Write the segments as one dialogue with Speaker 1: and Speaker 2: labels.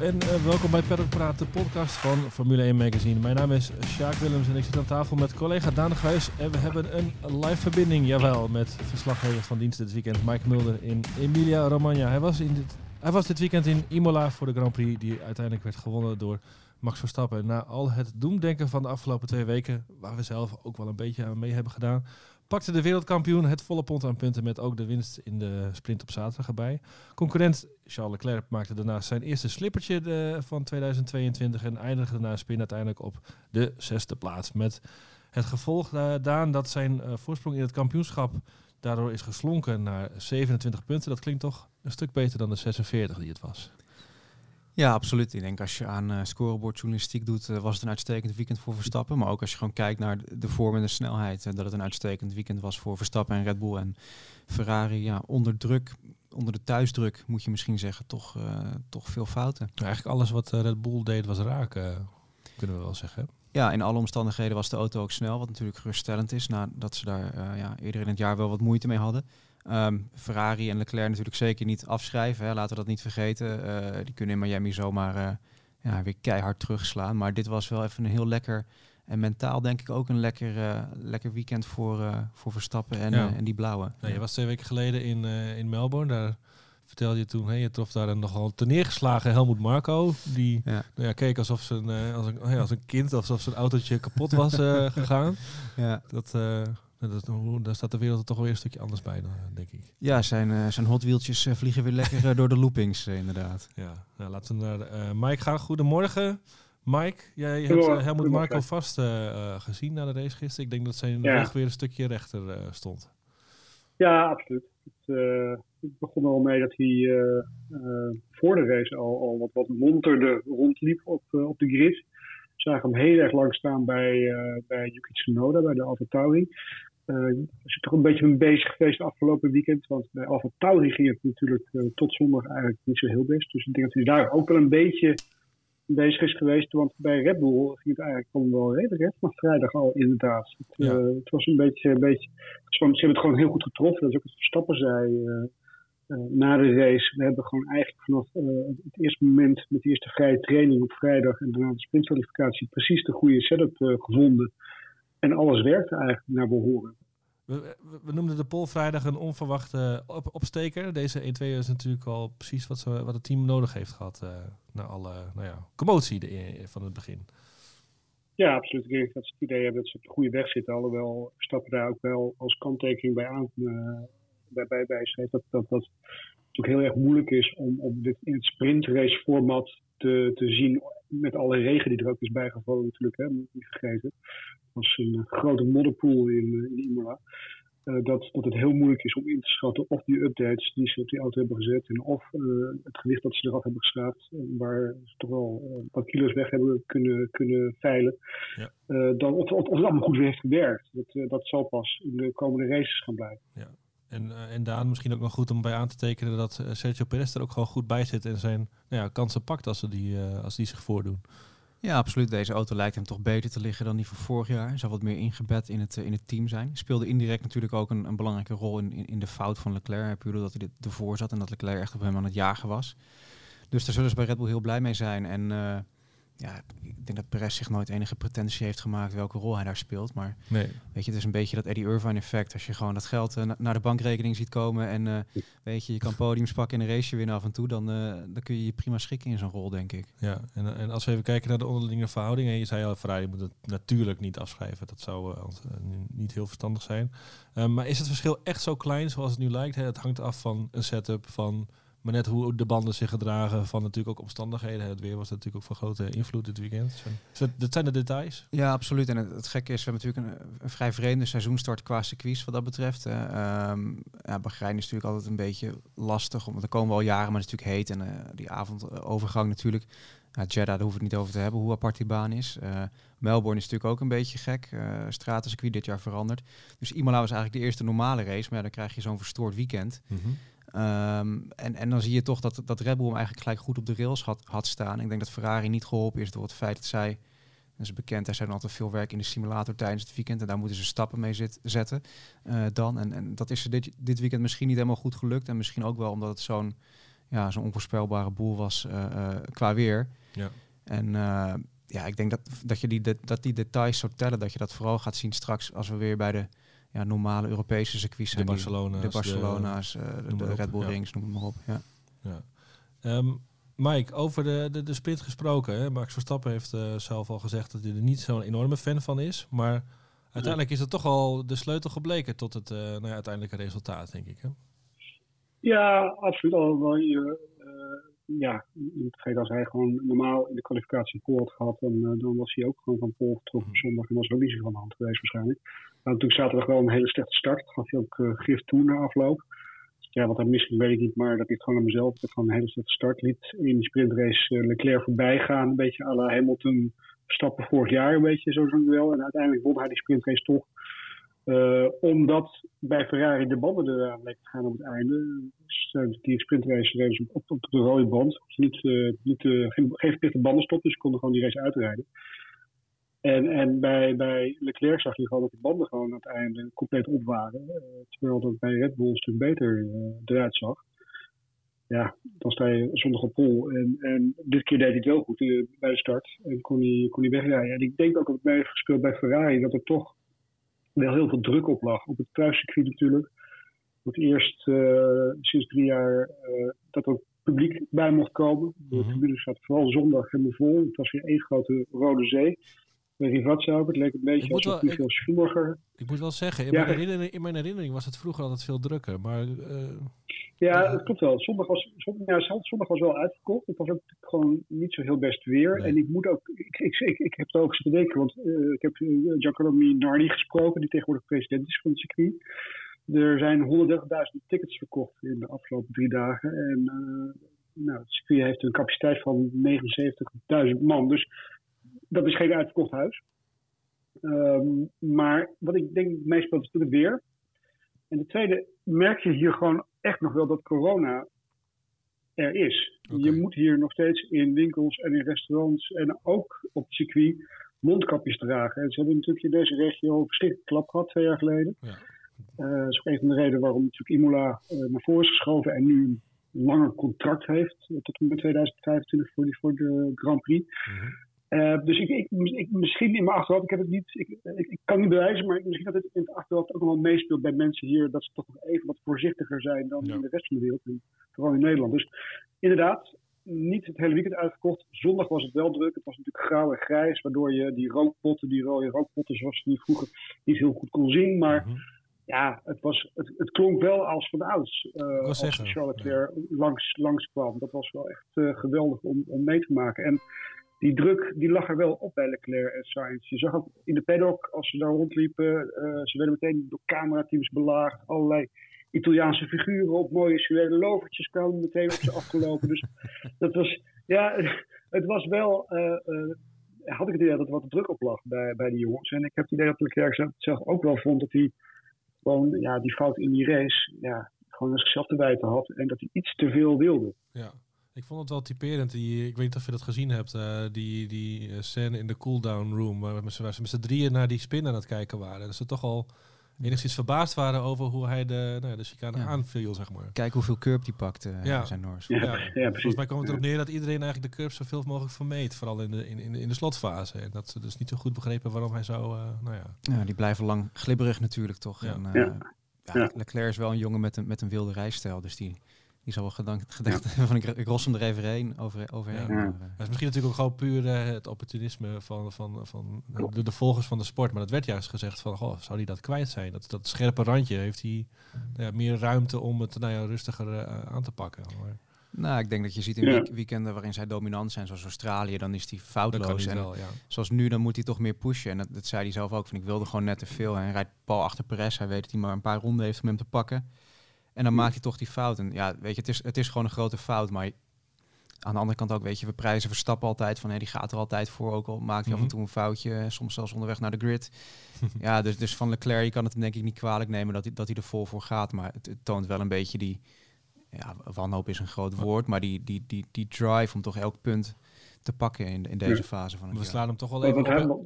Speaker 1: En uh, welkom bij Paddock Praat, de podcast van Formule 1 Magazine. Mijn naam is Sjaak Willems en ik zit aan tafel met collega Daan Gijs. En we hebben een live verbinding, jawel, met verslaggever van dienst dit weekend, Mike Mulder in Emilia Romagna. Hij was, in dit, hij was dit weekend in Imola voor de Grand Prix, die uiteindelijk werd gewonnen door Max Verstappen. Na al het doemdenken van de afgelopen twee weken, waar we zelf ook wel een beetje aan mee hebben gedaan, pakte de wereldkampioen het volle pond aan punten met ook de winst in de sprint op zaterdag erbij. Concurrent Charles Leclerc maakte daarna zijn eerste slippertje van 2022 en eindigde na spin uiteindelijk op de zesde plaats. Met het gevolg uh, Daan dat zijn uh, voorsprong in het kampioenschap daardoor is geslonken naar 27 punten. Dat klinkt toch een stuk beter dan de 46 die het was.
Speaker 2: Ja, absoluut. Ik denk als je aan uh, scorebordjournalistiek doet, uh, was het een uitstekend weekend voor Verstappen. Maar ook als je gewoon kijkt naar de vorm en de snelheid, uh, dat het een uitstekend weekend was voor Verstappen en Red Bull. En Ferrari, ja, onder druk, onder de thuisdruk moet je misschien zeggen, toch, toch veel fouten.
Speaker 1: Nou, eigenlijk alles wat Red Bull deed was raak, kunnen we wel zeggen.
Speaker 2: Ja, in alle omstandigheden was de auto ook snel, wat natuurlijk geruststellend is, nadat ze daar ja, eerder in het jaar wel wat moeite mee hadden. Um, Ferrari en Leclerc natuurlijk zeker niet afschrijven. Hè. Laten we dat niet vergeten. Uh, die kunnen in Miami zomaar uh, ja, weer keihard terugslaan. Maar dit was wel even een heel lekker en mentaal denk ik ook een lekker, uh, lekker weekend voor, voor Verstappen en, ja. en die blauwe.
Speaker 1: Nou, je was twee weken geleden in, in Melbourne. Daar vertelde je toen, hey, je trof daar een nogal neergeslagen Helmoet Marco. Die ja. Nou ja, keek alsof zijn, als, een, als een kind, alsof zijn autootje kapot was gegaan. Ja. Dat dat, daar staat de wereld toch weer een stukje anders bij, dan, denk ik.
Speaker 2: Ja, zijn, uh, zijn hotwieltjes uh, vliegen weer lekker uh, door de loopings, inderdaad.
Speaker 1: Ja, nou, laten we naar Mike gaan. Goedemorgen. Mike, jij hebt Helmoet Marco vast gezien na de race gisteren. Ik denk dat zijn ja. rug weer een stukje rechter stond.
Speaker 3: Ja, absoluut. Het, het, begon er al mee dat hij voor de race al, al wat, wat monterde rondliep op, op de grid. We zagen hem heel erg lang staan bij, bij Yuki Tsunoda, bij de Alfa Tauri. Uh, is toch een beetje mee bezig geweest afgelopen weekend. Want bij Alfa Tauri ging het natuurlijk uh, tot zondag eigenlijk niet zo heel best. Dus ik denk dat hij daar ook wel een beetje bezig is geweest. Want bij Red Bull ging het eigenlijk gewoon wel redelijk. Maar vrijdag al inderdaad. Het, ja. uh, het, was een beetje... Een beetje ze hebben het gewoon heel goed getroffen. Dat is ook het Verstappen zei na de race. We hebben gewoon eigenlijk vanaf het eerste moment met de eerste vrije training op vrijdag en daarna de sprintkwalificatie precies de goede setup gevonden. En alles werkte eigenlijk naar behoren.
Speaker 1: We, we, noemden de Pol vrijdag een onverwachte op, opsteker. Deze 1-2 is natuurlijk al precies wat, ze, wat het team nodig heeft gehad. Uh, na alle nou ja, commotie de, van het begin.
Speaker 3: Ja, absoluut. Ik denk dat ze het idee hebben dat ze op de goede weg zitten. Alhoewel stappen daar ook wel als kanttekening bij aan uh, bij, bij, bij schreef. Dat, dat dat natuurlijk heel erg moeilijk is om op dit, in het sprintrace format te, te zien. Met alle regen die er ook is bijgevallen natuurlijk. Hè, vergeten was een grote modderpool in, in Imola. Uh, dat, dat het heel moeilijk is om in te schatten of die updates die ze op die auto hebben gezet en of uh, het gewicht dat ze eraf hebben geschraapt, waar ze toch wel wat kilo's weg hebben kunnen, kunnen veilen, ja. dan, of, of, of, het allemaal goed heeft gewerkt. Dat, dat zal pas in de komende races gaan blijken.
Speaker 1: Ja. En, en Daan, misschien ook nog goed om bij aan te tekenen dat Sergio Perez er ook gewoon goed bij zit en zijn nou ja, kansen pakt als, ze die, als die zich voordoen.
Speaker 2: Ja, absoluut. Deze auto lijkt hem toch beter te liggen dan die van vorig jaar. Hij zal wat meer ingebed in het, eh, in het team zijn. Speelde indirect natuurlijk ook een, een belangrijke rol in, in, de fout van Leclerc. Puur dat hij ervoor zat en dat Leclerc echt op hem aan het jagen was. Dus daar zullen ze bij Red Bull heel blij mee zijn. En uh, ja, ik denk dat Perez zich nooit enige pretentie heeft gemaakt welke rol hij daar speelt. Maar nee. weet je, het is een beetje dat Eddie Irvine effect. Als je gewoon dat geld uh, naar de bankrekening ziet komen en uh, weet je, je kan podiums pakken in een race winnen af en toe, dan, uh, dan kun je je prima schikken in zo'n rol, denk ik.
Speaker 1: Ja, en, en als we even kijken naar de onderlinge verhoudingen. Je zei al, Ferrari moet het natuurlijk niet afschrijven. Dat zou niet heel verstandig zijn. maar is het verschil echt zo klein zoals het nu lijkt? Hè? Het hangt af van een setup, van maar net hoe de banden zich gedragen van natuurlijk ook omstandigheden. Het weer was natuurlijk ook van grote invloed dit weekend. Dat zijn de details.
Speaker 2: Ja, absoluut. En het, gekke is, we hebben natuurlijk een, een, vrij vreemde seizoenstart qua circuits wat dat betreft. Uh, ja, Bahrein is natuurlijk altijd een beetje lastig, omdat er komen wel jaren, maar het is natuurlijk heet. En uh, die avondovergang natuurlijk. Ja, Jeddah, daar hoeven we het niet over te hebben, hoe apart die baan is. Uh, Melbourne is natuurlijk ook een beetje gek. Uh, stratencircuit dit jaar veranderd. Dus Imola was eigenlijk de eerste normale race, maar ja, dan krijg je zo'n verstoord weekend. Mm Um, en, en dan zie je toch dat, dat Red Bull hem eigenlijk gelijk goed op de rails had, had staan. Ik denk dat Ferrari niet geholpen is door het feit dat zij, dat is bekend, er zijn altijd veel werk in de simulator tijdens het weekend. En daar moeten ze stappen mee zit, zetten uh, dan. En, en dat is dit, dit weekend misschien niet helemaal goed gelukt. En misschien ook wel omdat het zo'n ja, zo'n onvoorspelbare boel was qua weer.
Speaker 1: Ja.
Speaker 2: En ja, ik denk dat, dat, je die, dat die details zo tellen, dat je dat vooral gaat zien straks als we weer bij de ja, normale Europese circuits zijn.
Speaker 1: De Barcelona's.
Speaker 2: De, Barcelona's, de, de, Red Bull Rings, noem maar op. Ja.
Speaker 1: ja. Um, Mike, over de, de, de sprint gesproken. Hè? Max Verstappen heeft uh, zelf al gezegd dat hij er niet zo'n enorme fan van is. Maar uiteindelijk is dat toch al de sleutel gebleken tot het uh, nou ja, uiteindelijke resultaat, denk ik. Hè?
Speaker 3: Ja, absoluut. Al uh, ja, niet als hij gewoon normaal in de kwalificatie voor had gehad, dan, dan was hij ook gewoon van Pool getrokken op zondag. En was er ook niet zo van de hand geweest waarschijnlijk. Maar natuurlijk zaterdag wel een hele slechte start. Gaf hij ook gif toe na afloop ja, wat hij misschien weet ik niet, maar dat ik gewoon aan mezelf. Dat een hele slechte start liet. In die sprintrace uh, Leclerc voorbij gaan. Een beetje à la Hamilton stappen vorig jaar, een beetje zo zo'n wel. En uiteindelijk won hij die sprintrace toch. Uh, omdat bij Ferrari de banden eraan lekker gaan op het einde. Dus, die sprintrace op, op, de rode band. Dus niet, uh, niet, geen, geen verplichte bandenstop, dus ze konden gewoon die race uitrijden. En, en bij, bij Leclerc zag je gewoon dat de banden gewoon aan het einde compleet op waren. Uh, terwijl dat bij Red Bull een stuk beter uh, eruit zag. Ja, dan sta je zondag op pol. En, en dit keer deed hij het wel goed uh, bij de start. En kon hij, kon hij wegrijden. En ik denk ook dat het mee heeft gespeeld bij Ferrari. Dat er toch wel heel veel druk op lag. Op het thuiscircuit natuurlijk. Voor het eerst sinds drie jaar dat er publiek bij mocht komen. De mm -hmm. zat vooral zondag helemaal vol. Het was weer één grote rode zee Het leek een beetje alsof veel ik, Schumacher.
Speaker 1: Ik moet wel zeggen, in, mijn herinnering, in, mijn herinnering, was het vroeger altijd veel drukker. Maar, uh,
Speaker 3: ja, dat klopt wel. Zondag was, zondag, ja, zondag was wel uitverkocht. Het was ook gewoon niet zo heel best weer. En ik moet ook, ik, ik, ik, ik heb er ook eens te denken, want uh, ik heb Giacomo Nardi gesproken, die tegenwoordig president is van het circuit. Er zijn 130.000 tickets verkocht in de afgelopen drie dagen. En nou, het circuit heeft een capaciteit van 79.000 man. Dus dat is geen uitverkocht huis. Um, maar wat ik denk meespeelt is het weer. En de tweede, merk je hier gewoon echt nog wel dat corona er is. Okay. Je moet hier nog steeds in winkels en in restaurants en ook op het circuit mondkapjes dragen. En ze hebben natuurlijk in deze regio een verschrikkelijk klap gehad twee jaar geleden. Ja. Uh, dat is ook een van de redenen waarom natuurlijk Imola uh, naar voren is geschoven en nu een langer contract heeft uh, tot en met 2025 voor, die, voor de Grand Prix. Mm -hmm. Uh, dus ik, ik, ik, misschien in mijn achterhoofd, ik heb het niet, ik, ik, kan niet bewijzen, maar misschien dat het in het achterhoofd ook nog wel meespeelt bij mensen hier, dat ze toch nog even wat voorzichtiger zijn dan ja. in de rest van de wereld, vooral in Nederland. Dus inderdaad, niet het hele weekend uitverkocht. Zondag was het wel druk. Het was natuurlijk grauw en grijs, waardoor je die rookpotten, die rode rookpotten zoals die vroeger niet heel goed kon zien. Maar mm -hmm. ja, het, was, het, het, klonk wel als van ouds uh, als zeggen, Charlotte ja. weer langs, langs kwam. Dat was wel echt uh, geweldig om, om mee te maken. En die druk die lag er wel op bij Leclerc en Sainz. Je zag ook in de paddock, als ze daar rondliepen, uh, ze werden meteen door camerateams belaagd. Allerlei Italiaanse figuren op mooie suède lovertjes kwamen meteen op ze afgelopen. Dus dat was, ja, het was wel, uh, uh, had ik het idee dat er wat druk op lag bij, bij die jongens. En ik heb het idee dat Leclerc zelf ook wel vond dat hij gewoon, ja, die fout in die race, ja, gewoon aan zichzelf te wijten had. En dat hij iets te veel wilde.
Speaker 1: Ja. Ik vond het wel typerend. Die, ik weet niet of je dat gezien hebt. Uh, die, die uh, scène in de cooldown room. Waar, waar ze met z'n drieën naar die spin aan het kijken waren. Dat ze toch al enigszins verbaasd waren over hoe hij de, nou, de chicane ja. aanviel, zeg maar.
Speaker 2: Kijk hoeveel curb die pakte, ja. zijn Noors.
Speaker 1: Ja, ja, ja volgens mij kwam het erop neer dat iedereen eigenlijk de curb zoveel mogelijk vermeed. Vooral in de, in, in, de, in de slotfase. En dat ze dus niet zo goed begrepen waarom hij zo, uh, nou ja.
Speaker 2: Ja, die blijven lang glibberig natuurlijk toch. En, ja. Leclerc is wel een jongen met een, met een wilde rijstijl, dus die die zal wel gedacht, gedacht ja. van ik, ik ros hem er even heen, over, overheen. Ja.
Speaker 1: Maar, uh, dat is misschien natuurlijk ook gewoon puur uh, het opportunisme van, van, van de, de, volgers van de sport. Maar dat werd juist gezegd van, goh, zou hij dat kwijt zijn? Dat, dat scherpe randje heeft hij nou meer ruimte om het nou ja, rustiger uh, aan te pakken. Maar,
Speaker 2: nou, ik denk dat je ziet in ja. weekenden waarin zij dominant zijn, zoals Australië, dan is die foutloos. En wel, ja. zoals nu, dan moet hij toch meer pushen. En dat, dat zei hij zelf ook. Van, ik wilde gewoon net te veel. En hij rijdt Paul achter Perez. Hij weet dat hij maar een paar ronden heeft om hem te pakken. En dan maakt hij toch die fout. En ja, weet je, het is, het is gewoon een grote fout. Maar aan de andere kant ook, weet je, we prijzen Verstappen altijd van, hé, die gaat er altijd voor. Ook al maakt hij mm -hmm. af en toe een foutje, soms zelfs onderweg naar de grid. ja, dus, dus van Leclerc, je kan het hem denk ik niet kwalijk nemen dat hij, dat hij er vol voor gaat. Maar het, het toont wel een beetje die, ja, wanhoop is een groot woord, maar die, die, die, die drive om toch elk punt te pakken in, in deze fase van het
Speaker 1: We
Speaker 2: jaar.
Speaker 1: slaan hem toch wel even op.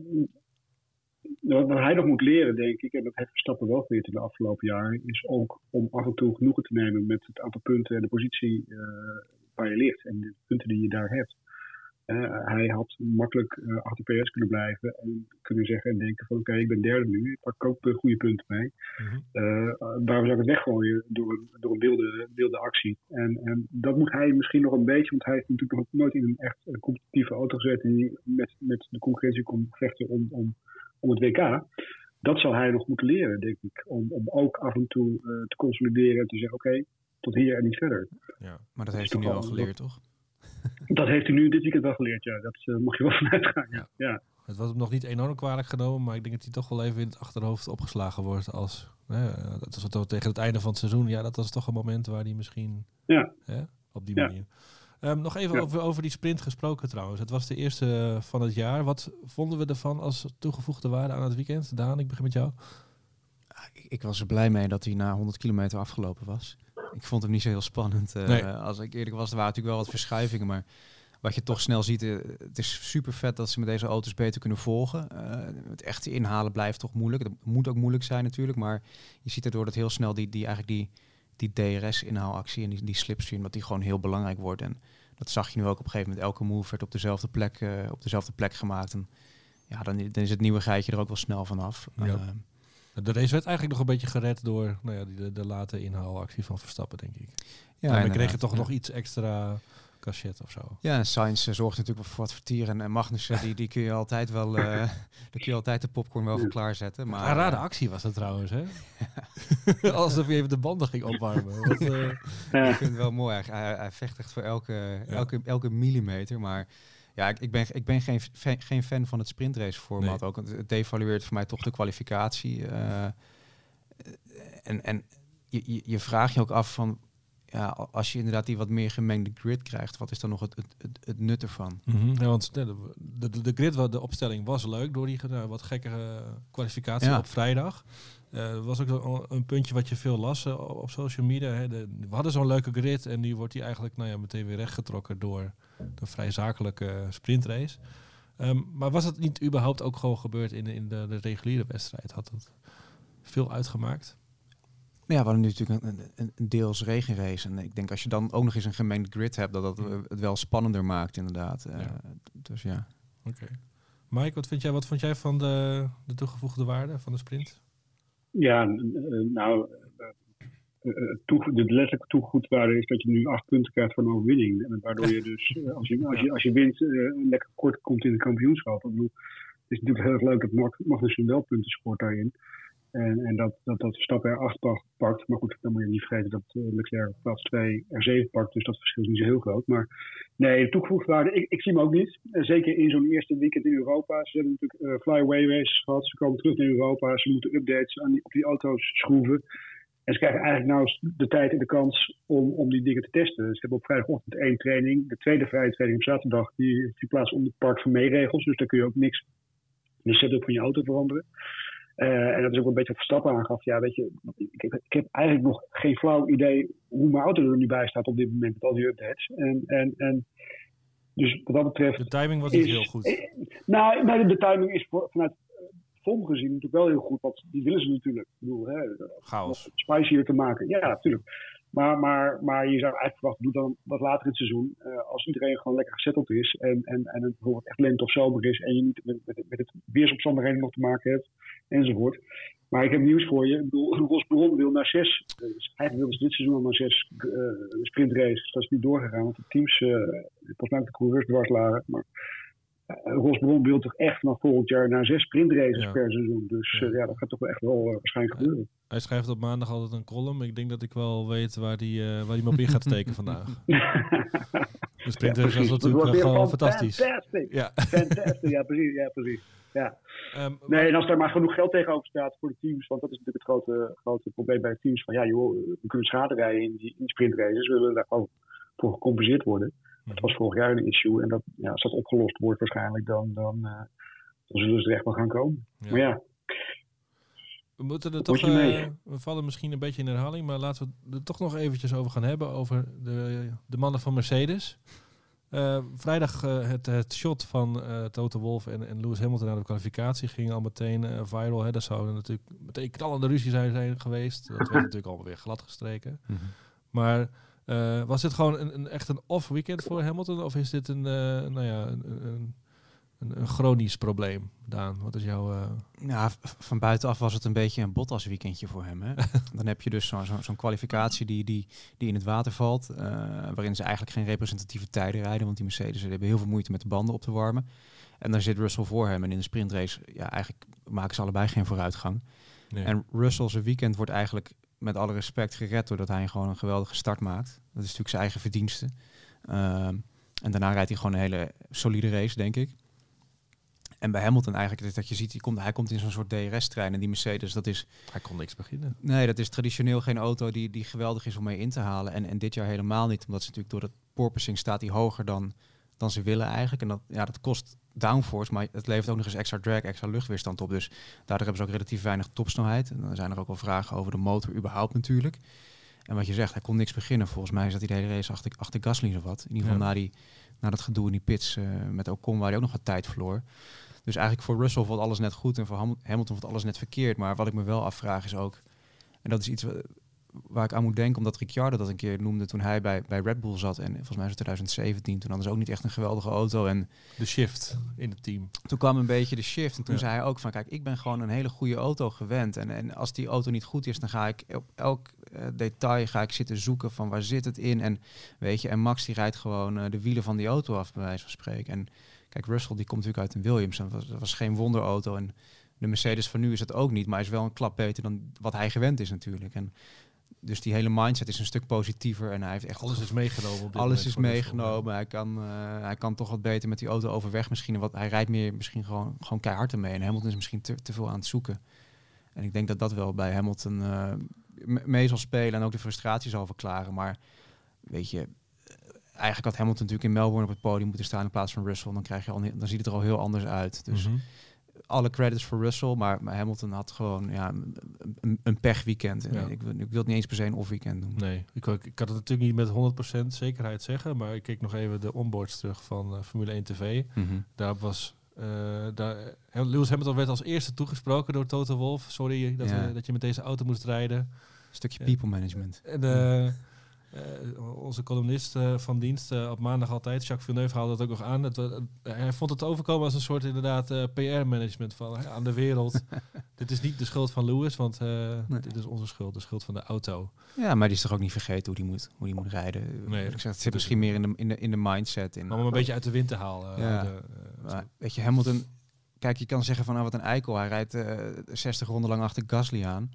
Speaker 3: wat hij nog moet leren, denk ik, en dat heeft Verstappen wel geleerd in de afgelopen jaren, is ook om af en toe genoegen te nemen met het aantal punten en de positie uh, waar je ligt en de punten die je daar hebt. Uh, hij had makkelijk uh, achter PS kunnen blijven en kunnen zeggen en denken van oké, okay, ik ben derde nu, ik pak ook uh, goede punten mee. Mm -hmm. waarom zou ik het weggooien door een, door een wilde, wilde actie? En, en dat moet hij misschien nog een beetje, want hij heeft natuurlijk nog nooit in een echt competitieve auto gezet die met, met de concurrentie kon vechten om, om, om het WK. Dat zal hij nog moeten leren, denk ik. Om, om ook af en toe te consolideren en te zeggen oké, okay, tot hier en niet verder.
Speaker 2: Ja, maar dat heeft hij nu al geleerd, toch?
Speaker 3: Dat heeft hij nu dit weekend wel geleerd, ja. Dat uh, mag je wel vanuit gaan, ja. ja.
Speaker 1: Het was hem nog niet enorm kwalijk genomen, maar ik denk dat hij toch wel even in het achterhoofd opgeslagen wordt als... Eh, dat was toch tegen het einde van het seizoen. Ja, dat was toch een moment waar hij misschien...
Speaker 3: Ja.
Speaker 1: op die manier. Ja. Um, nog even ja. over, over die sprint gesproken trouwens. Het was de eerste van het jaar. Wat vonden we ervan als toegevoegde waarde aan het weekend? Daan, ik begin met jou.
Speaker 2: Ik, ik was er blij mee dat hij na 100 kilometer afgelopen was. Ik vond hem niet zo heel spannend. Uh, nee. Als ik eerlijk was, er waren natuurlijk wel wat verschuivingen. Maar wat je toch snel ziet, uh, het is super vet dat ze met deze auto's beter kunnen volgen. Uh, het echte inhalen blijft toch moeilijk. Dat moet ook moeilijk zijn natuurlijk. Maar je ziet erdoor dat heel snel die, die, eigenlijk die, die DRS-inhaalactie en die, die slipstream, dat die gewoon heel belangrijk wordt. En dat zag je nu ook op een gegeven moment. Elke move werd op dezelfde plek, op dezelfde plek gemaakt. En ja, dan, dan is het nieuwe geitje er ook wel snel vanaf.
Speaker 1: Ja. De race werd eigenlijk nog een beetje gered door nou ja, de, de late inhaalactie van Verstappen, denk ik. Ja, en we kregen toch ja. nog iets extra cachet of zo.
Speaker 2: Ja, en uh, zorgt natuurlijk voor wat vertier. En, en Magnussen, die, die kun je altijd wel, uh, daar kun je altijd de popcorn wel voor klaarzetten. Maar,
Speaker 1: een rare actie was dat trouwens, hè? Alsof je even de banden ging opwarmen. Wat, uh...
Speaker 2: Ik vind het wel mooi. Hij, hij, hij vecht echt voor elke, elke, elke millimeter, maar... Ja, ik, ik, ben, ik ben geen, geen fan van het sprintrace format. Nee. Ook, het devalueert voor mij toch de kwalificatie. Uh, en en je, je vraagt je ook af van, ja, als je inderdaad die wat meer gemengde grid krijgt, wat is dan nog het, het, het, het nut ervan?
Speaker 1: Mm -hmm. ja, want de, de, de grid, de opstelling was leuk door die uh, wat gekkere kwalificatie ja. op vrijdag. Uh, was ook een puntje wat je veel las uh, op social media. Hè. De, we hadden zo'n leuke grid en nu wordt die eigenlijk nou ja, meteen weer rechtgetrokken door de vrij zakelijke sprintrace. Um, maar was het niet überhaupt ook gewoon gebeurd in, in de, de reguliere wedstrijd? Had het veel uitgemaakt?
Speaker 2: Ja, we hadden nu natuurlijk een, een, een, deels regenrace. En ik denk als je dan ook nog eens een gemengde grid hebt, dat dat het wel spannender maakt inderdaad. Uh, ja. Dus ja.
Speaker 1: Oké. Okay. Mike, wat, vind jij, wat vond jij van de, de toegevoegde waarde van de sprint?
Speaker 3: Ja, nou, toe, de letterlijke toegoedwaarde is dat je nu acht punten krijgt voor een overwinning. Waardoor je dus, als je, als je, als je wint, lekker kort komt in het kampioenschap. Ik bedoel, het is natuurlijk heel erg leuk dat Magnussen wel punten scoort daarin. En, en dat, dat, dat Verstappen er 8 pakt. Maar goed, dan moet je niet vergeten dat uh, Leclerc op plaats 2 er 7 pakt. Dus dat verschil is niet zo heel groot. Maar nee, de toegevoegde waarde, ik, ik zie hem ook niet. Uh, zeker in zo'n eerste weekend in Europa. Ze hebben natuurlijk uh, flyaway races gehad. Ze komen terug naar Europa. Ze moeten updates aan die, op die auto's schroeven. En ze krijgen eigenlijk nou de tijd en de kans om, om die dingen te testen. Ze hebben op vrijdagochtend één training. De tweede vrije training op zaterdag die die plaats onder park van meeregels. Dus daar kun je ook niks de setup van je auto veranderen. Uh, en dat is ook een beetje Verstappen aangaf. Ja, weet je, ik heb, ik heb, eigenlijk nog geen flauw idee hoe mijn auto er nu bij staat op dit moment met al die updates. En, en, en dus wat dat betreft.
Speaker 1: De timing was niet heel goed.
Speaker 3: Eh, nou, nee, de timing is voor, vanuit FOM gezien natuurlijk wel heel goed. Want die willen ze natuurlijk. Ik bedoel, hè,
Speaker 1: Chaos.
Speaker 3: Spicier te maken. Ja, natuurlijk. Maar, maar, maar je zou eigenlijk verwachten, doe dan wat later in het seizoen. Uh, als iedereen gewoon lekker gezetteld is en, en, en het bijvoorbeeld echt lente of zomer is en je niet met, met, met het weersomstandigheden nog te maken hebt enzovoort. Maar ik heb nieuws voor je. Ik bedoel, wil naar zes. Dus eigenlijk wilden ze dit seizoen al naar zes uh, sprintraces. Dat is niet doorgegaan, want de teams, uh, volgens de coureurs dwars lagen. Maar Rosbron wil toch echt nog volgend jaar naar zes sprintraces ja. per seizoen. Dus ja. ja. dat gaat toch wel echt wel waarschijnlijk gebeuren.
Speaker 1: Hij schrijft op maandag altijd een column. Ik denk dat ik wel weet waar hij waar me op in gaat steken vandaag. de sprintrace was natuurlijk gewoon fantastisch.
Speaker 3: Fantastic. Ja. Fantastic, ja precies. Ja, precies. Ja. Um, nee, en als daar maar genoeg geld tegenover staat voor de teams, want dat is natuurlijk het grote, grote probleem bij de teams. Van ja, joh, we kunnen schade rijden in die, in die sprintraces, we willen daar gewoon voor gecompenseerd worden. Dat was vorig jaar een issue en dat, ja, als dat opgelost wordt waarschijnlijk, dan, dan, uh, dan zullen ze er echt wel gaan komen. Ja. Maar ja.
Speaker 1: We moeten er toch, uh, we vallen misschien een beetje in herhaling, maar laten we er toch nog eventjes over gaan hebben, over de, de mannen van Mercedes. vrijdag het, het, shot van Toto Wolf en, en Lewis Hamilton naar de kwalificatie ging al meteen viral. Hè. Dat zou natuurlijk meteen knallende ruzie zijn, zijn geweest. Dat werd natuurlijk allemaal weer glad gestreken. Mhm. Maar was dit gewoon een, een, echt een off weekend voor Hamilton? Of is dit een, nou ja, een, een een, chronisch probleem, Daan? Wat is jouw... Uh...
Speaker 2: Ja, van buitenaf was het een beetje een Bottas weekendje voor hem. Hè? Dan heb je dus zo'n zo, zo kwalificatie die, die, die in het water valt, waarin ze eigenlijk geen representatieve tijden rijden, want die Mercedes hebben heel veel moeite met de banden op te warmen. En dan zit Russell voor hem en in de sprintrace, ja, eigenlijk maken ze allebei geen vooruitgang. Nee. En Russell's weekend wordt eigenlijk met alle respect gered doordat hij gewoon een geweldige start maakt. Dat is natuurlijk zijn eigen verdienste. Uh, en daarna rijdt hij gewoon een hele solide race, denk ik. En bij Hamilton eigenlijk is dat je ziet, hij komt, hij komt in zo'n soort DRS-trein en die Mercedes, dat is...
Speaker 1: Hij kon niks beginnen.
Speaker 2: Nee, dat is traditioneel geen auto die, die geweldig is om mee in te halen. En, en dit jaar helemaal niet, omdat ze natuurlijk door het porpoising staat die hoger dan, dan ze willen eigenlijk. En dat, ja, dat kost downforce, maar het levert ook nog eens extra drag, extra luchtweerstand op. Dus daardoor hebben ze ook relatief weinig topsnelheid. En dan zijn er ook wel vragen over de motor überhaupt natuurlijk. En wat je zegt, hij kon niks beginnen. Volgens mij zat hij de hele race achter, achter Gasly of wat. In ieder geval na, die, na dat gedoe in die pits uh, met Ocon, waar hij ook nog wat tijd verloor. Dus eigenlijk voor Russell valt alles net goed en voor Hamilton valt alles net verkeerd. Maar wat ik me wel afvraag is ook, en dat is iets waar ik aan moet denken, omdat Ricciardo dat een keer noemde toen hij bij, bij Red Bull zat. En volgens mij was het 2017, toen hadden ze ook niet echt een geweldige auto. En
Speaker 1: de shift in het team.
Speaker 2: Toen kwam een beetje de shift. En toen zei hij ook van, kijk, ik ben gewoon een hele goede auto gewend. En, en als die auto niet goed is, dan ga ik op elk uh, detail ga ik zitten zoeken van waar zit het in. En weet je, en Max die rijdt gewoon uh, de wielen van die auto af, bij wijze van spreken. En Kijk, Russell die komt natuurlijk uit een Williams. Dat was, dat was geen wonderauto. En de Mercedes van nu is het ook niet. Maar is wel een klap beter dan wat hij gewend is natuurlijk. En dus die hele mindset is een stuk positiever. En hij heeft echt...
Speaker 1: Alles is meegenomen.
Speaker 2: alles is meegenomen. Hij kan, uh, hij kan toch wat beter met die auto overweg misschien. Wat, hij rijdt meer misschien gewoon, gewoon keihard ermee. En Hamilton is misschien te, te veel aan het zoeken. En ik denk dat dat wel bij Hamilton uh, mee zal spelen. En ook de frustratie zal verklaren. Maar weet je, eigenlijk had Hamilton natuurlijk in Melbourne op het podium moeten staan in plaats van Russell. Dan, krijg je al, dan ziet het er al heel anders uit. Dus mhm. Alle credits voor Russell, maar, maar, Hamilton had gewoon ja, een, een pechweekend. Ja. Ik, ik, wil het niet eens per se een off-weekend doen.
Speaker 1: Nee, ik, ik, had het natuurlijk niet met 100% zekerheid zeggen, maar ik keek nog even de onboards terug van uh, Formule 1 TV. Mm Daar was... Uh, daar, Lewis Hamilton werd als eerste toegesproken door Toto Wolf. Sorry dat, we, dat je met deze auto moest rijden. Een
Speaker 2: stukje people management.
Speaker 1: En, uh, uh, onze columnist uh, van dienst uh, op maandag altijd, Jacques Villeneuve haalde dat ook nog aan. Het, hij vond het overkomen als een soort inderdaad PR-management van aan de wereld. dit is niet de schuld van Lewis, want nee. dit is onze schuld, de schuld van de auto.
Speaker 2: Ja, maar die is toch ook niet vergeten hoe die moet, hoe die moet rijden. Nee, ik zeg, het zit misschien meer in de, in de, in de mindset. In,
Speaker 1: om hem een beetje uit de wind te halen.
Speaker 2: Ja. De, maar, weet je, Hamilton, kijk, je kan zeggen van nou wat een eikel. Hij rijdt 60 ronden lang achter Gasly aan.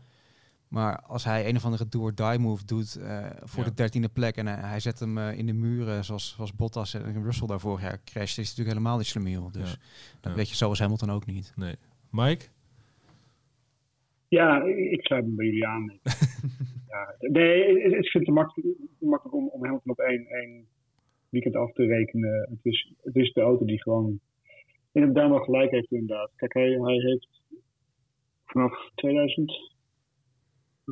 Speaker 2: Maar als hij een of andere do-or-die move doet uh, voor de dertiende plek en uh, hij zet hem uh, in de muren zoals, zoals Bottas en Russell daar vorig jaar crasht, is natuurlijk helemaal niet slemiel. Dus ja. dat weet je zo als Hamilton ook niet.
Speaker 1: Nee. Mike?
Speaker 3: Ja, ik sluit me bij jullie aan. ja, nee, ik vind het te makkelijk, makkelijk om, om Hamilton op één, één weekend af te rekenen. Het is, het is de auto die gewoon inderdaad wel gelijk heeft inderdaad. Kijk, hij, hij heeft vanaf 2000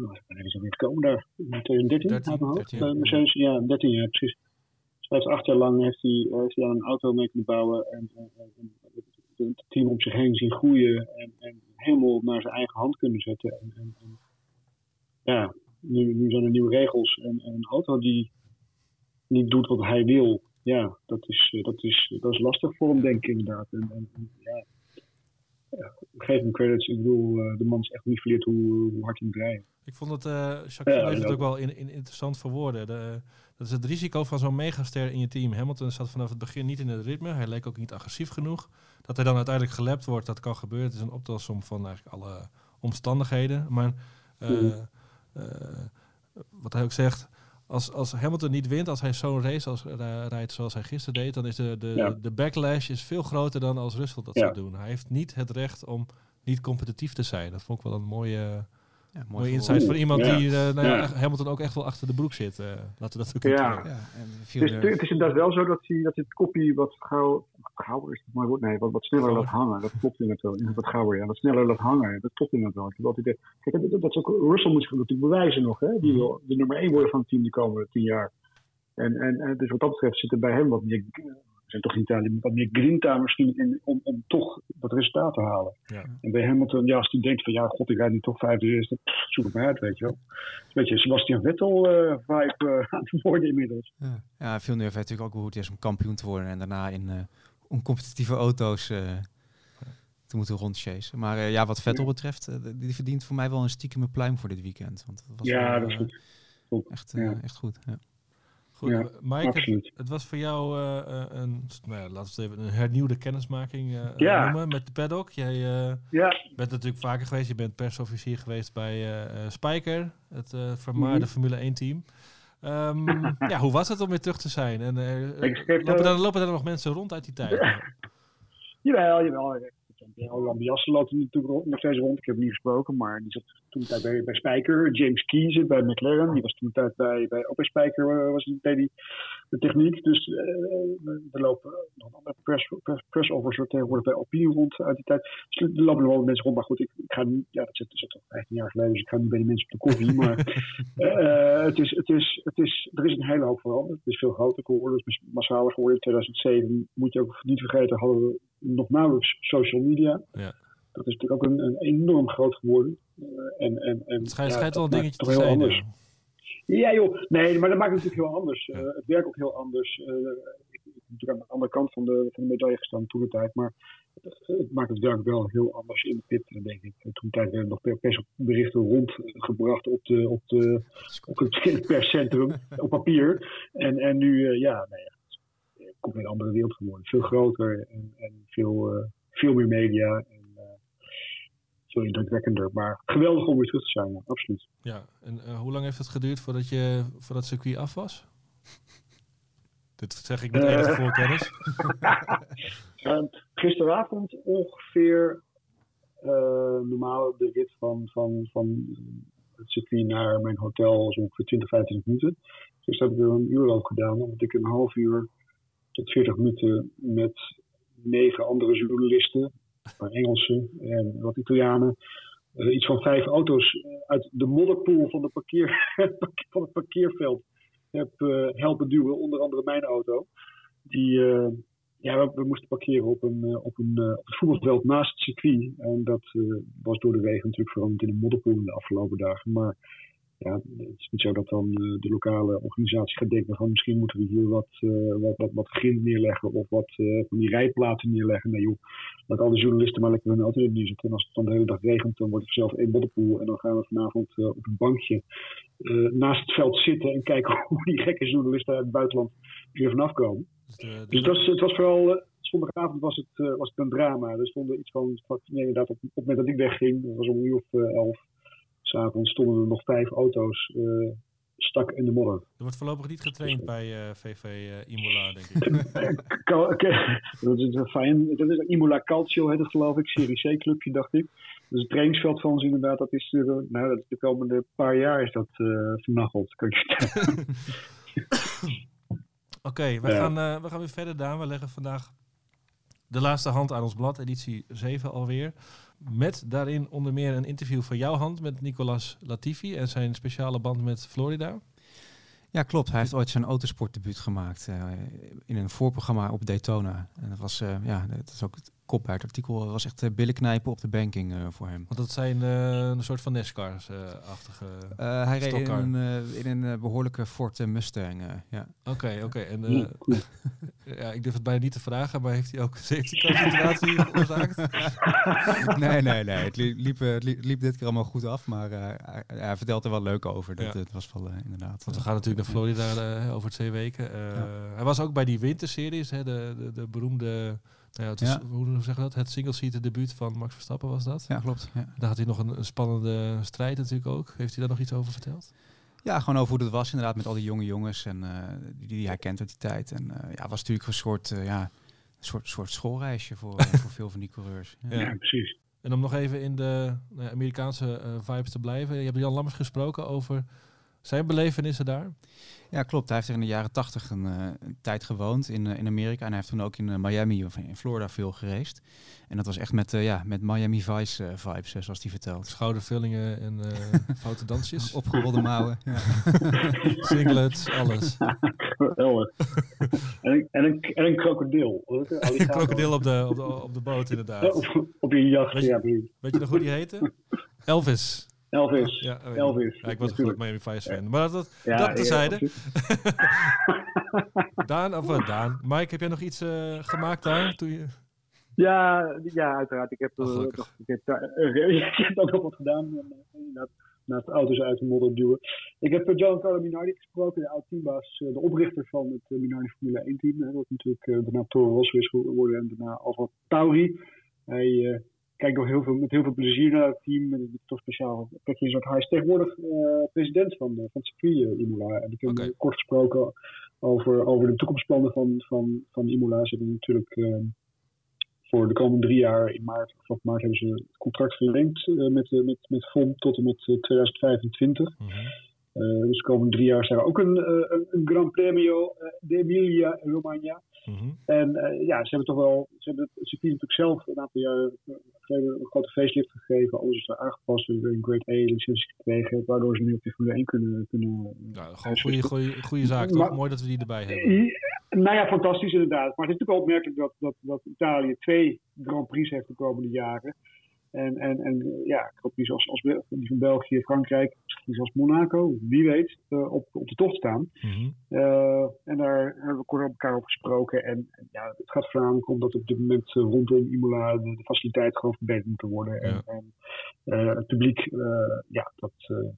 Speaker 3: wanneer is hij weer gekomen daar? In 2013 13, 13, ja. Mercedes, ja, 13 jaar precies. Dus hij heeft acht jaar lang heeft hij, heeft hij dan een auto mee kunnen bouwen en, en, en, het team om zich heen zien groeien en, en helemaal naar zijn eigen hand kunnen zetten. En, ja, nu, nu zijn er nieuwe regels en, en, een auto die niet doet wat hij wil, ja, dat is, dat is, dat is lastig voor hem, denk ik inderdaad. En, en ja, geef hem credits. Ik bedoel, uh, de man is echt niet hoe, hoe hard hij moet rijden.
Speaker 1: Ik vond het, uh, Jacques ja, het ook wel in, in, interessant voor woorden. De, dat is het risico van zo'n megaster in je team. Hamilton zat vanaf het begin niet in het ritme. Hij leek ook niet agressief genoeg. Dat hij dan uiteindelijk gelapt wordt, dat kan gebeuren. Het is een optelsom van eigenlijk alle omstandigheden. Maar uh, uh, wat hij ook zegt, als, als Hamilton niet wint, als hij zo'n race als, rijdt zoals hij gisteren deed, dan is de, de, de backlash is veel groter dan als Russell dat zou doen. Hij heeft niet het recht om niet competitief te zijn. Dat vond ik wel een mooie ja, mooi mooie insight voor iemand die uh, nou ja, Hamilton ook echt wel achter de broek zit. Uh, laten we dat ook
Speaker 3: ja. ja. En het, is, het is inderdaad wel zo dat, hij, dat het kopie wat gauw, gauw is het mooi woord, nee, wat, wat sneller laat hangen. Dat klopt inderdaad wel. Wat gauwer, ja, wat sneller laat hangen. Dat klopt inderdaad wel. Ik heb altijd, kijk, dat, dat is ook, Russell moet zich natuurlijk bewijzen nog. Hè? Die wil de nummer 1 worden van het team de komende 10 jaar. En, en, en dus wat dat betreft zit er bij hem wat meer, zijn toch in Italië, wat meer grinta misschien in, om, om toch dat resultaat te halen.
Speaker 1: Ja.
Speaker 3: En bij Hamilton, ja, als hij denkt van ja, god, ik rijd nu toch vijfde eerste, zoek het maar uit, weet je wel. Weet je, Sebastian Vettel uh, vibe uh, aan het worden inmiddels.
Speaker 2: Ja, ja veel heeft natuurlijk ook hoe het is om kampioen te worden en daarna in uh, oncompetitieve auto's te moeten rondchasen. Maar ja, wat Vettel betreft, die verdient voor mij wel een stiekeme pluim voor dit weekend. Want dat was
Speaker 3: ja,
Speaker 2: wel,
Speaker 3: dat is goed. goed.
Speaker 2: Echt, ja. echt goed. Ja.
Speaker 1: Goed, ja, Mike, het, het, was voor jou uh, een, nou ja, laten we het even een hernieuwde kennismaking uh,
Speaker 3: ja.
Speaker 1: noemen met de paddock. Jij uh,
Speaker 3: ja.
Speaker 1: bent natuurlijk vaker geweest. Je bent persofficier geweest bij Spijker, het vermaarde mm. Formule 1 team. Um, ja, hoe was het om weer terug te zijn? En lopen, er, lopen er nog mensen rond uit die tijd?
Speaker 3: jawel, jawel. Jan Biassen loopt natuurlijk nog steeds rond. Ik heb hem niet gesproken, maar die zat toen tijd bij, bij Spijker. James Key zit bij McLaren. Die was toen tijd bij, bij, ook bij Spijker was die, die de techniek. Dus uh, er lopen nog andere press, press, press tegenwoordig bij Alpine rond uit die tijd. Dus er lopen nog wel mensen rond. Maar goed, ik, ik ga niet, ja, dat zit, dat zit toch 15 jaar geleden, dus ik ga niet bij die mensen op de koffie. Maar het is, het is, het is, er is een hele hoop veranderd. Het is veel groter geworden, het is massaler geworden. In 2007 moet je ook niet vergeten, hadden we nog nauwelijks social media.
Speaker 1: Ja.
Speaker 3: Dat is natuurlijk ook een, een enorm groot geworden. Uh, en, en, en,
Speaker 1: het schijnt, ja, schijnt wel een dingetje te zijn.
Speaker 3: Anders. Ja joh, nee, maar dat maakt het natuurlijk heel anders. Uh, het werkt ook heel anders. Ik, heb natuurlijk aan de andere kant van de, van de medaille gestaan toen de tijd, maar het maakt het werk wel heel anders in de pit, denk ik. Toen tijd werden nog persberichten rondgebracht op, de, op, de, op het perscentrum, op papier. En, en nu, ja, nee, compleet andere wereld geworden. Veel groter en, en veel, uh, veel meer media. Veel indrukwekkender. Maar geweldig om weer terug te zijn, absoluut.
Speaker 1: Ja, en uh, hoe lang heeft het geduurd voordat je voor dat circuit af was? Dit zeg ik met enige voorkennis.
Speaker 3: gisteravond ongeveer normaal de rit van, van, van het circuit naar mijn hotel was ongeveer 20, 25 minuten. Dus dat heb ik er een uur over gedaan, omdat ik een half uur tot 40 minuten met negen andere journalisten, een Engelsen en wat Italianen. Uh, iets van vijf auto's uit de modderpoel van, de parkeer, van het parkeerveld heb uh, helpen duwen, onder andere mijn auto. Die, ja, we, moesten parkeren op een, op het voetbalveld naast het circuit. En dat was door de regen natuurlijk veranderd in een modderpoel in de afgelopen dagen. Maar ja, het is niet zo dat dan uh, de lokale organisatie gaat denken van misschien moeten we hier wat, uh, wat, wat, wat grind neerleggen of wat uh, van die rijplaten neerleggen. Nee joh, laat al die journalisten maar lekker hun auto neerzetten. En als het dan de hele dag regent, dan wordt het zelf één modderpoel. En dan gaan we vanavond op een bankje naast het veld zitten en kijken hoe die gekke journalisten uit het buitenland weer vanaf komen. Dus, de, de... dus dat, het was vooral zondagavond was het, was het een drama. Er stonden iets van, nee, inderdaad, op, op het moment dat ik wegging, dat was om een uur of elf, S'avonds stonden er nog vijf auto's uh, stak in de modder. Er
Speaker 1: wordt voorlopig niet getraind bij uh, VV uh, Imola, denk ik.
Speaker 3: dat is fijn. Dat is Imola Calcio, heet het geloof ik. Serie C-clubje, dacht ik. Dus het trainingsveld van ze inderdaad, dat is, nou, dat de komende paar jaar is dat vernacheld, kan.
Speaker 1: Oké, okay, we, ja. gaan, we gaan weer verder, Daan. We leggen vandaag de laatste hand aan ons blad, editie 7 alweer. Met daarin onder meer een interview van jouw hand met Nicolas Latifi en zijn speciale band met Florida.
Speaker 2: Ja, klopt. Hij heeft ooit zijn autosportdebuut gemaakt uh, in een voorprogramma op Daytona. En dat was, uh, ja, dat is ook kop bij het artikel. Was echt uh, billen knijpen op de banking voor hem.
Speaker 1: Want dat zijn een soort van NASCAR's-achtige
Speaker 2: Hij reed in een, in een behoorlijke Ford Mustang, ja.
Speaker 1: Oké, oké. En ja, ik durf het bijna niet te vragen, maar heeft hij ook een safety car situatie veroorzaakt?
Speaker 2: nee, nee, nee. Het liep, liep, liep, dit keer allemaal goed af, maar hij, hij vertelt er wel leuk over. Dat, ja. Het was wel inderdaad.
Speaker 1: Want we gaan natuurlijk naar Florida uh, over twee weken. Uh, ja. Hij was ook bij die winterseries, hè, de, de, de beroemde... Ja, het was, ja. Hoe, hoe zeg je dat? Het single-seater debuut van Max Verstappen was dat.
Speaker 2: Ja, klopt. Ja.
Speaker 1: Daar had hij nog een, een, spannende strijd natuurlijk ook. Heeft hij daar nog iets over verteld?
Speaker 2: Ja, gewoon over hoe het was inderdaad met al die jonge jongens en uh, die, die hij kent uit die tijd. En ja, was natuurlijk een soort, ja, een soort, soort schoolreisje voor, voor veel van die coureurs.
Speaker 3: Ja, ja precies.
Speaker 1: En om nog even in de uh, Amerikaanse uh, vibes te blijven. Je hebt Jan Lammers gesproken over zijn belevenissen daar?
Speaker 2: Ja, klopt. Hij heeft er in de jaren tachtig een, uh, een, tijd gewoond in, uh, in Amerika. En hij heeft toen ook in uh, Miami of in Florida veel gereisd. En dat was echt met, ja, met Miami Vice vibes, zoals hij vertelt.
Speaker 1: Schoudervullingen en foute dansjes.
Speaker 2: Opgerolde mouwen.
Speaker 1: Singlets, alles.
Speaker 3: Geweldig. en, een, en, een, en een krokodil.
Speaker 1: Een krokodil op de, op, de, op de boot, inderdaad.
Speaker 3: op, op je jacht,
Speaker 1: weet je,
Speaker 3: ja,
Speaker 1: Weet je nog hoe die heette? Elvis.
Speaker 3: Elvis.
Speaker 1: Ja,
Speaker 3: Elvis.
Speaker 1: Ja, ik was natuurlijk Miami Vice fan. Maar dat, ja, dat tezijde. Daan, of uh, Daan. Mike, heb jij nog iets uh, gemaakt daar? Toen je...
Speaker 3: Ja, ja, uiteraard. Ik heb, uh, nog, ik heb, ik heb ook nog wat gedaan. Inderdaad naast auto's uit de modder duwen. Ik heb Giancarlo Minardi gesproken, de oud-teambaas, de oprichter van het Minardi Formule 1 team. Wat natuurlijk daarna Toro Rosso is geworden en daarna Alfa Tauri. Hij kijk nog heel veel, met heel veel plezier naar het team. Toch speciaal plekje in Hij is tegenwoordig uh, president van, uh, van circuit uh, Imola. En ik heb okay. kort gesproken over, over de toekomstplannen van, van, van Imola. Ze hebben natuurlijk uh, voor de komende drie jaar in maart, of maart hebben ze het contract verlengd met, met, met FOM tot en met 2025. Mm -hmm. Uh, dus de komende drie jaar zijn er ook een, een, een Gran Premio de Emilia Romagna. Mm -hmm. En uh, ja, ze hebben toch wel, ze hebben het circuit natuurlijk zelf een aantal jaar geleden een grote facelift gegeven. Alles is er aangepast, we een Great A licentie gekregen, waardoor ze nu op de Formule 1 kunnen. kunnen
Speaker 1: ja, gewoon goede, goede, goede zaak, toch? Mooi dat we die erbij hebben.
Speaker 3: Nou ja, fantastisch inderdaad. Maar het is natuurlijk wel opmerkelijk dat, dat, dat Italië twee Grand Prix heeft de komende jaren. En, en, en ja, Prix als, als die van België, Frankrijk, misschien zelfs Monaco, wie weet, uh, op, op de tocht staan. Mm -hmm. uh, en daar hebben we kort op elkaar over gesproken. En, en ja, het gaat voornamelijk om dat op dit moment uh, rondom Imola de, de faciliteiten gewoon verbeterd moeten worden. Ja. En, en het publiek, ja, dat,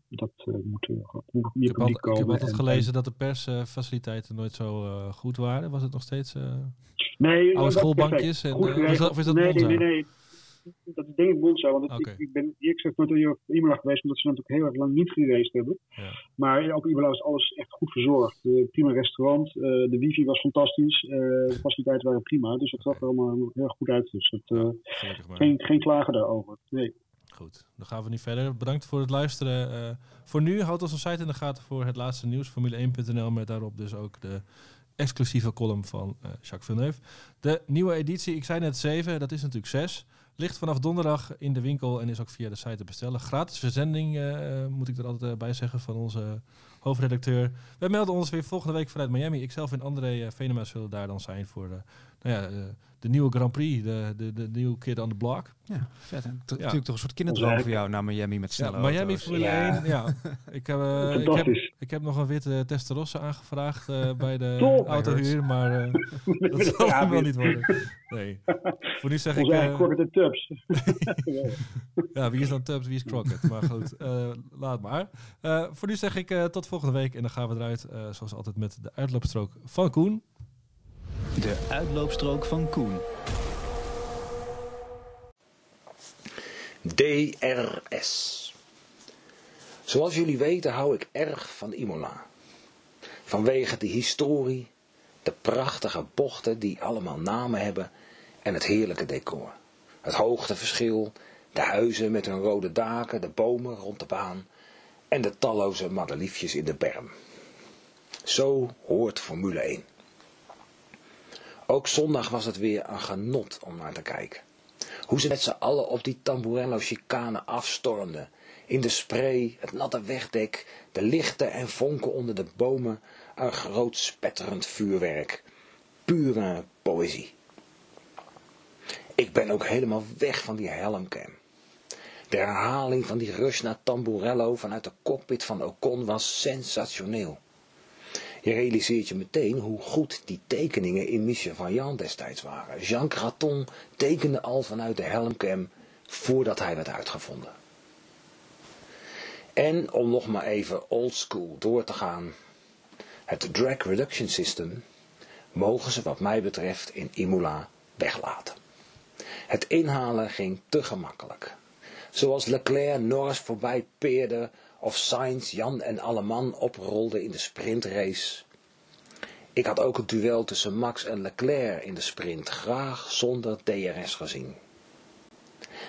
Speaker 3: dat moet, moet meer publiek
Speaker 1: al,
Speaker 3: komen.
Speaker 1: Ik heb altijd en, gelezen dat de persfaciliteiten nooit zo goed waren. Was het nog steeds
Speaker 3: nee,
Speaker 1: oude schoolbankjes? En, of is dat
Speaker 3: nee, nee, nee dat is denk ik Monza. Want het, okay. ik, ik, ben eerlijk gezegd nooit in Imola geweest, omdat ze natuurlijk heel erg lang niet gereisd hebben. Ja. Maar ook Imola was alles echt goed verzorgd. Uh, prima restaurant, uh, de wifi was fantastisch, uh, de faciliteiten waren prima. Dus het zag er allemaal heel erg goed uit. Dus het, ja, geen, geen klagen daarover. Nee.
Speaker 1: Goed, dan gaan we nu verder. Bedankt voor het luisteren. voor nu, houd onze site in de gaten voor het laatste nieuws. Formule1.nl met daarop dus ook de exclusieve column van Jacques Villeneuve. De nieuwe editie, ik zei net 7, dat is natuurlijk 6. Ligt vanaf donderdag in de winkel en is ook via de site te bestellen. Gratis verzending, uh, moet ik er altijd bij zeggen, van onze hoofdredacteur. We melden ons weer volgende week vanuit Miami. Ikzelf en André Venema zullen daar dan zijn voor nou ja, de nieuwe Grand Prix, de, de, de nieuwe kid on the block.
Speaker 2: Ja, vet. En ja. natuurlijk toch een soort kinderdroom voor jou naar Miami met snelle
Speaker 1: ja, Miami Formule ja. 1, ja. ik, heb, uh, ik, heb, ik heb nog een witte Testarossa aangevraagd uh, bij de autohuur, maar uh, dat zal ja, wel niet worden. Nee. Voor nu zeg
Speaker 3: Ons
Speaker 1: ik...
Speaker 3: Uh, Crockett en Tubbs.
Speaker 1: ja, wie is dan Tubbs, wie is Crockett? Maar goed, laat maar. voor nu zeg ik tot volgende week en dan gaan we eruit, zoals altijd, met de uitloopstrook van Koen.
Speaker 4: De uitloopstrook van Koen. DRS. Zoals jullie weten hou ik erg van Imola. Vanwege de historie, de prachtige bochten die allemaal namen hebben en het heerlijke decor. Het hoogteverschil, de huizen met hun rode daken, de bomen rond de baan en de talloze madeliefjes in de berm. Zo hoort Formule 1. Ook zondag was het weer een genot om naar te kijken. Hoe ze met z'n allen op die Tamburello-chicane afstormden. In de spray, het natte wegdek, de lichten en vonken onder de bomen. Een groot spetterend vuurwerk. Pure poëzie. Ik ben ook helemaal weg van die helmcam. De herhaling van die rush naar Tamburello vanuit de cockpit van Ocon was sensationeel. Je realiseert je meteen hoe goed die tekeningen in Michel Vaillant destijds waren. Jean Graton tekende al vanuit de helmcam voordat hij werd uitgevonden. En om nog maar even oldschool door te gaan. Het drag reduction system mogen ze wat mij betreft in Imola weglaten. Het inhalen ging te gemakkelijk. Zoals Leclerc Norris voorbij peerde of Sainz, Jan en Alleman oprolden in de sprintrace. Ik had ook het duel tussen Max en Leclerc in de sprint graag zonder DRS gezien.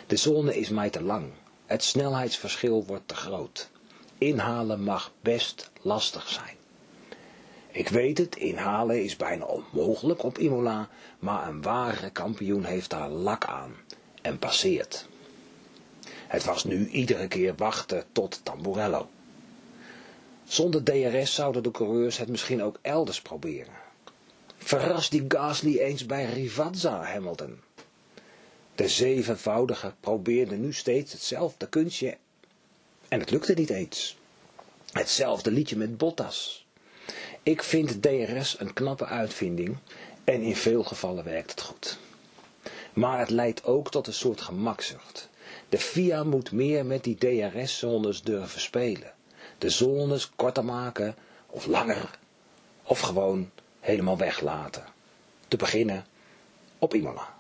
Speaker 4: De zone is mij te lang. Het snelheidsverschil wordt te groot. Inhalen mag best lastig zijn. Ik weet het, inhalen is bijna onmogelijk op Imola, maar een ware kampioen heeft daar lak aan en passeert. Het was nu iedere keer wachten tot Tamburello. Zonder DRS zouden de coureurs het misschien ook elders proberen. Verras die Gasly eens bij Rivazza, Hamilton. De zevenvoudige probeerde nu steeds hetzelfde kunstje en het lukte niet eens. Hetzelfde liedje met Bottas. Ik vind DRS een knappe uitvinding en in veel gevallen werkt het goed. Maar het leidt ook tot een soort gemakzucht. De FIA moet meer met die DRS-zones durven spelen. De zones korter maken of langer of gewoon helemaal weglaten. Te beginnen op Imola.